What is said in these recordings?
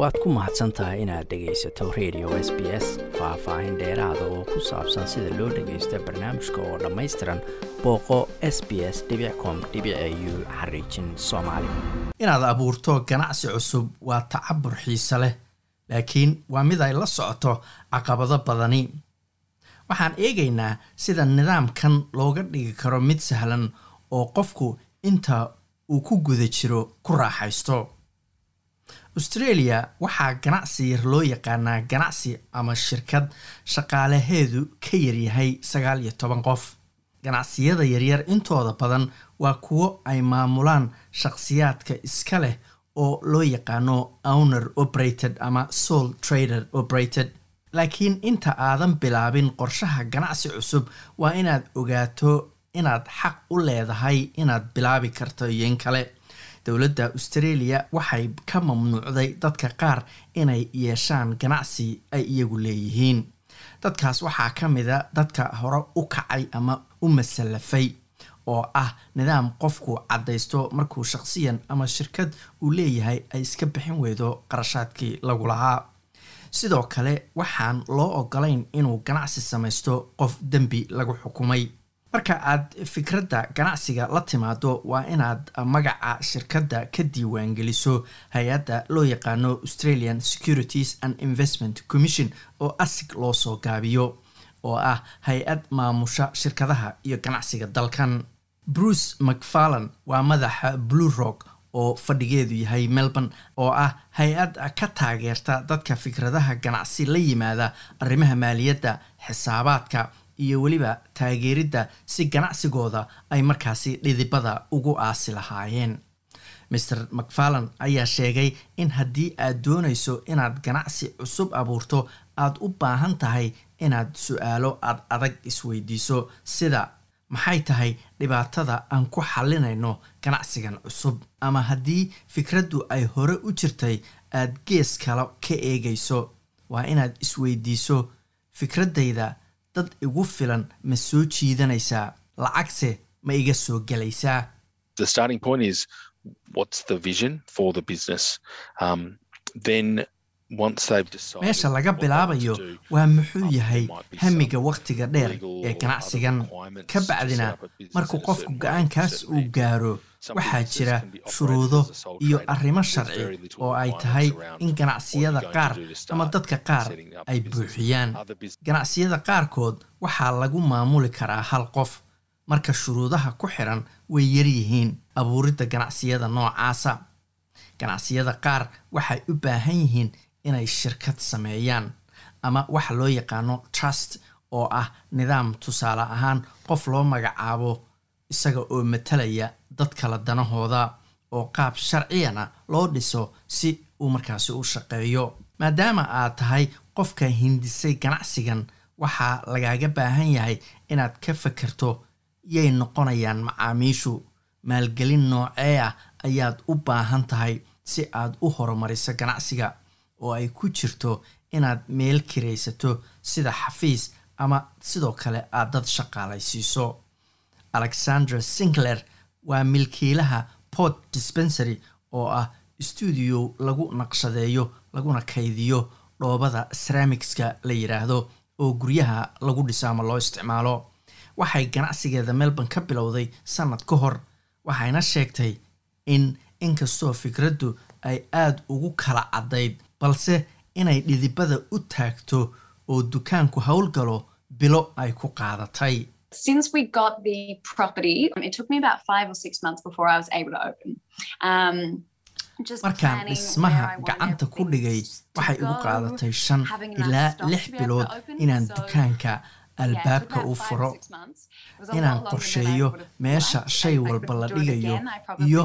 waad ku mahadsan tahay inaad dhegaysato radio s b s faah-faahin dheeraada oo ku saabsan sida loo dhagaysto barnaamijka oo dhammaystiran booqo s b s com u xariijin soomaali. Inaad abuurto ganacsi cusub waa tacabur xiise leh laakiin waa mid ay la socoto caqabado badani. Waxaan eegaynaa sida nidaamkan looga dhigi karo mid sahlan oo qofku inta uu ku guda jiro ku raaxaysto australia waxaa ganacsi yar loo yaqaanaa ganacsi ama shirkad shaqaalaheedu ka yaryahay sagaal iyo toban qof. Ganacsiyada yaryar intooda badan waa kuwo ay maamulaan shaqsiyaadka iska leh oo loo yaqaano owner operated ama soul trader operated. Laakiin inta aadan bilaabin qorshaha ganacsi cusub waa inaad ogaato inaad xaq u leedahay inaad bilaabi karto iyo in kale dowladda australia waxay ka mamnuucday dadka qaar inay yeeshaan ganacsi ay iyagu leeyihiin. Dadkaas waxaa ka mida dadka hore u kacay ama u masallafay oo ah nidaam qofku caddaysto markuu shaqsiyan ama shirkad uu leeyahay ay iska bixin weydo qarashaadkii lagu lahaa. Sidoo kale waxaan loo ogolayn inuu ganacsi samaysto qof dembi lagu xukumay marka aad fikradda ganacsiga la timaado waa inaad magaca shirkadda ka diiwaangeliso hay'adda loo yaqaano australian securities and investment commission oo asig loo soo gaabiyo oo ah hay'ad maamusha shirkadaha iyo ganacsiga dalkan. Bruce macfarlan waa madaxa blue rock oo fadhigeedu yahay melbourne oo ah hay'ad ka taageerta dadka fikradaha ganacsi la yimaada arrimaha maaliyadda xisaabaadka iyo weliba taageeridda si ganacsigooda ay markaasi dhidibada ugu aasi lahaayeen. Maer macfarlan ayaa sheegay in haddii aad doonayso inaad ganacsi cusub abuurto aad u baahan tahay inaad su'aalo aad adag isweydiiso. Sida maxay tahay dhibaatada aan ku xalinayno ganacsigan cusub? Ama haddii fikraddu ay hore u jirtay aad gees kale ka eegayso? Waa inaad isweydiiso fikraddayda dad igu filan ma soo jiidanaysaa? Lacagse ma iga soo gelaysaa meesha laga bilaabayo waa muxuu yahay hamiga wakhtiga dheer ee ganacsigan ka bacdina markuu qofku go'aankaas uu gaaro waxaa jira shuruudo iyo arrimo sharci oo ay tahay in ganacsiyada qaar ama dadka qaar ay buuxiyaan. Ganacsiyada qaarkood waxaa lagu maamuli karaa hal qof marka shuruudaha ku xiran way yaryihiin abuuridda ganacsiyada noocaasa. Ganacsiyada qaar waxay u baahan yihiin inay shirkad sameeyaan ama waxa loo yaqaano trust oo ah nidaam tusaale ahaan qof loo magacaabo isaga oo matalaya dad kala danahooda oo qaab sharciyana loo dhiso si uu markaasi u shaqeeyo. Maadaama aad tahay qofka hindisay ganacsigan waxaa lagaaga baahan yahay inaad ka fakerto yay noqonayaan macaamiishu. Maalgelin noocee ah ayaad u baahan tahay si aad u horumariso ganacsiga oo ay ku jirto inaad meel kiraysato sida xafiis ama sidoo kale aad dad shaqaalaysiiso alexandra sinclair waa milkiilaha port dispensary oo ah stuudio lagu naqshadeeyo laguna kaydiyo dhoobada ceramicska la yidhaahdo oo guryaha lagu dhiso ama loo isticmaalo. Waxay ganacsigeeda melbourne ka bilowday sanad ka hor waxayna sheegtay in inkastoo fikraddu ay aada ugu kala caddayd balse inay dhidibada u taagto oo dukaanku howlgalo bilo ay ku qaadatay since we got the property it took me about five or six months before I was able to open. Um, markaan dhismaha gacanta ku dhigay waxay igu qaadatay shan ilaa lix bilood inaan dukaanka albaabka u furo inaan qorsheeyo meesha shay walba la dhigayo iyo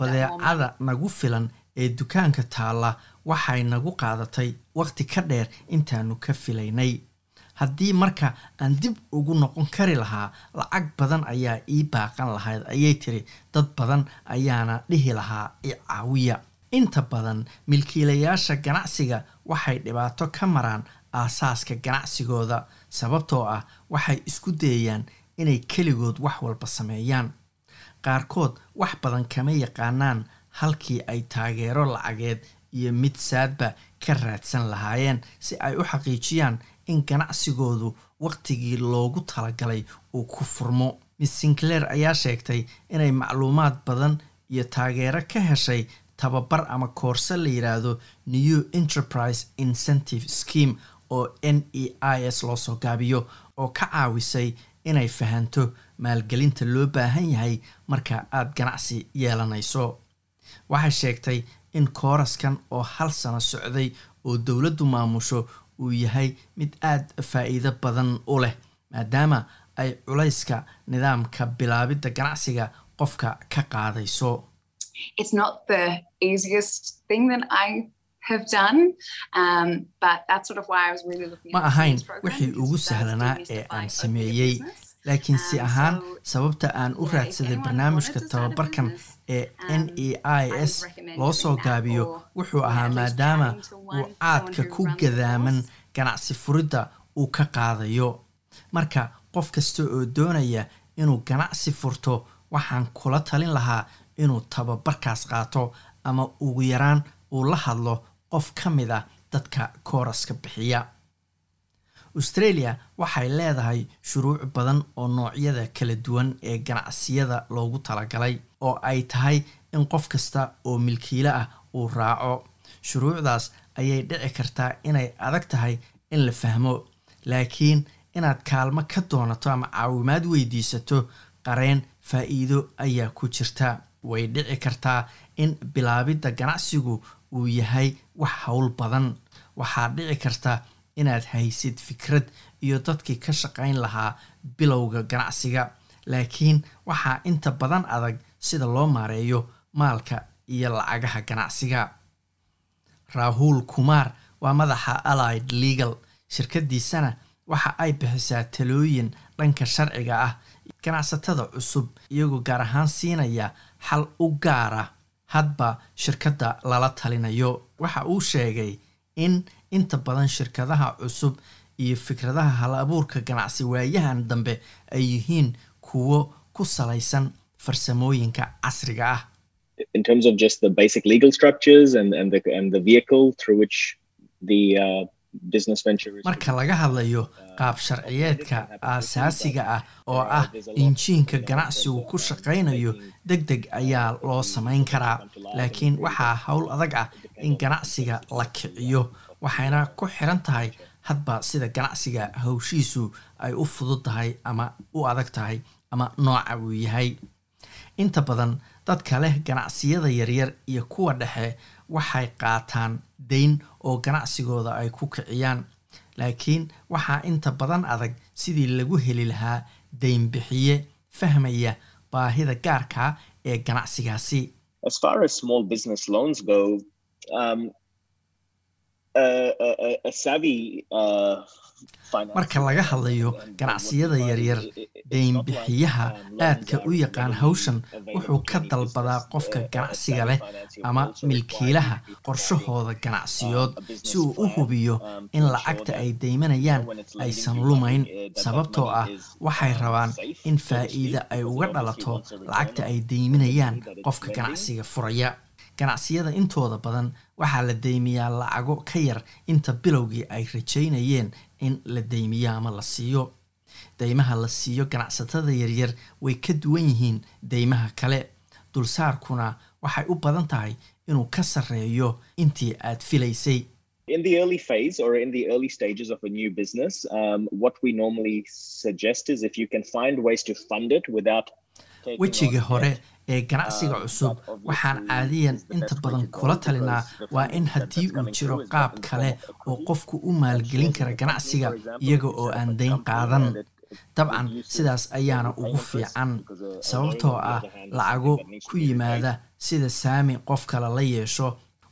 badeecada nagu filan ee dukaanka taalla waxay nagu qaadatay waqti ka dheer intaanu ka filaynay haddii marka aan dib ugu noqon kari lahaa lacag badan ayaa ii baaqan lahayd ayay tiri dad badan ayaana dhihi lahaa i caawiya. Inta badan milkiilayaasha ganacsiga waxay dhibaato ka maraan aasaaska ganacsigooda sababtoo ah waxay isku dayayaan inay keligood wax walba sameeyaan. Qaarkood wax badan kama yaqaanaan halkii ay taageero lacageed iyo mid saadba ka raadsan lahaayeen si ay u xaqiijiyaan in ganacsigoodu waqtigii loogu talagalay uu ku furmo. Miss sinclair ayaa sheegtay inay macluumaad badan iyo taageero ka heshay tababar ama koorse la yidhaahdo new enterprise incentive scheme oo n e i s loo soo gaabiyo oo ka caawisay inay fahanto maalgelinta loo baahan yahay marka aada ganacsi yeelanayso. Waxay sheegtay in kooraskan oo hal sano socday oo dowladdu maamusho uu yahay mid aada faa'iido badan u leh maadaama ay culayska nidaamka bilaabidda ganacsiga qofka ka qaadayso um, ma ahayn wixii ugu sahlanaa ee aan sameeyey. Laakiin si ahaan sababta aan u raadsaday barnaamijka tababarkan ee n e i s loo soo gaabiyo wuxuu ahaa maadaama uu caadka ku gadaaman ganacsi furidda uu ka qaadayo. Marka qof kasta oo doonaya inuu ganacsi furto waxaan kula talin lahaa inuu tababarkaas qaato ama ugu yaraan uu la hadlo qof ka mid ah dadka kooraska bixiya australia waxay leedahay shuruuc badan oo noocyada kala duwan ee ganacsiyada loogu talagalay oo ay tahay in qof kasta oo milkiile ah uu raaco. Shuruucdaas ayay dhici kartaa inay adag tahay in la fahmo laakiin inaad kaalmo ka doonato ama caawimaad weydiisato qareen faa'iido ayaa ku jirta. Way dhici kartaa in bilaabidda ganacsigu uu yahay wax howl badan. Waxaa dhici karta inaad haysid fikrad iyo dadkii ka shaqayn lahaa bilowga ganacsiga. Laakiin waxaa inta badan adag sida loo maareeyo maalka iyo lacagaha ganacsiga. Rahul kumar waa madaxa allied legal. Shirkadiisana waxa ay bixisaa talooyin dhanka sharciga ah ganacsatada cusub iyagoo gaar ahaan siinaya xal u gaara hadba shirkadda lala talinayo. Waxa uu sheegay in inta badan shirkadaha cusub iyo fikradaha hal abuurka ganacsi waayahan dambe ay yihiin kuwo ku salaysan farsamooyinka casriga ah. Uh, marka laga hadlayo qaab sharciyeedka aasaasiga ah oo ah injiinka ganacsigu ku shaqaynayo deg deg ayaa loo samayn karaa. laakiin waxaa howl adag ah in ganacsiga la kiciyo waxayna ku xiran tahay hadba sida ganacsiga hawshiisu ay u fudud tahay ama u adag tahay ama nooca uu yahay. Inta badan dadka leh ganacsiyada yaryar iyo kuwa dhexe waxay qaataan dayn oo ganacsigooda ay ku kiciyaan. Laakiin waxaa inta badan adag sidii lagu heli lahaa daynbixiye fahmaya baahida gaarka ee ganacsigaasi marka laga hadlayo ganacsiyada yaryar deynbixiyaha aadka u yaqaan hawshan wuxuu ka dalbadaa qofka ganacsiga leh ama milkiilaha qorshahooda ganacsiyood si uu u hubiyo in lacagta ay deymanayaan aysan lumayn sababtoo ah waxay rabaan in faa'iide ay uga dhalato lacagta ay deyminayaan qofka ganacsiga furaya ganacsiyada intooda badan waxaa la deymiyaa lacago ka yar inta bilowgii ay rajaynayeen in la deymiyo ama la siiyo. Deymaha la siiyo ganacsatada yaryar way ka duwan yihiin deymaha kale. Dulsaarkuna waxay u badan tahay inuu ka sarreeyo intii aad filaysay. In the early phase or in the early stages of a new business um, what we normally suggest is if you can find ways to fund it without wejiga hore ee ganacsiga cusub. waxaan caadiyan inta badan kula talinaa waa in haddii uu jiro qaab kale oo qofku u maalgelin kara ganacsiga iyaga oo aan dayn qaadan. dabcan sidaas ayaana ugu fiican sababtoo ah lacago ku yimaada sida saami qof kale la yeesho.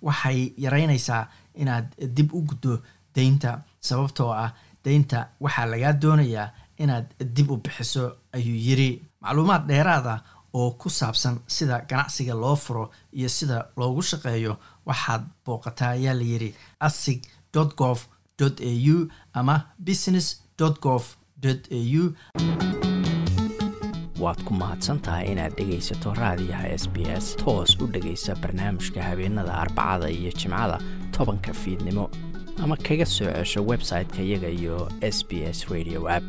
Waxay yaraynaysaa inaad dib u guddo deynta sababtoo ah deynta waxaa lagaa doonayaa inaad dib u bixiso ayuu yiri macluumaad dheeraada oo ku saabsan sida ganacsiga loo furo iyo sida loogu shaqeeyo waxaad booqataa ayaa layidhi asig gov au ama business gov au waad ku mahadsan tahay inaad dhegaysato raadiyaha s b s. Toos u dhegaysa barnaamijka habeenada arbacada iyo jimcada tobanka fiidnimo ama kaga soo cesho website-ka iyaga iyo s b s radio app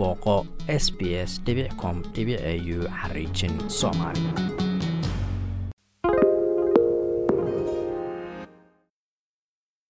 booqo s b s com au xariijin soomaali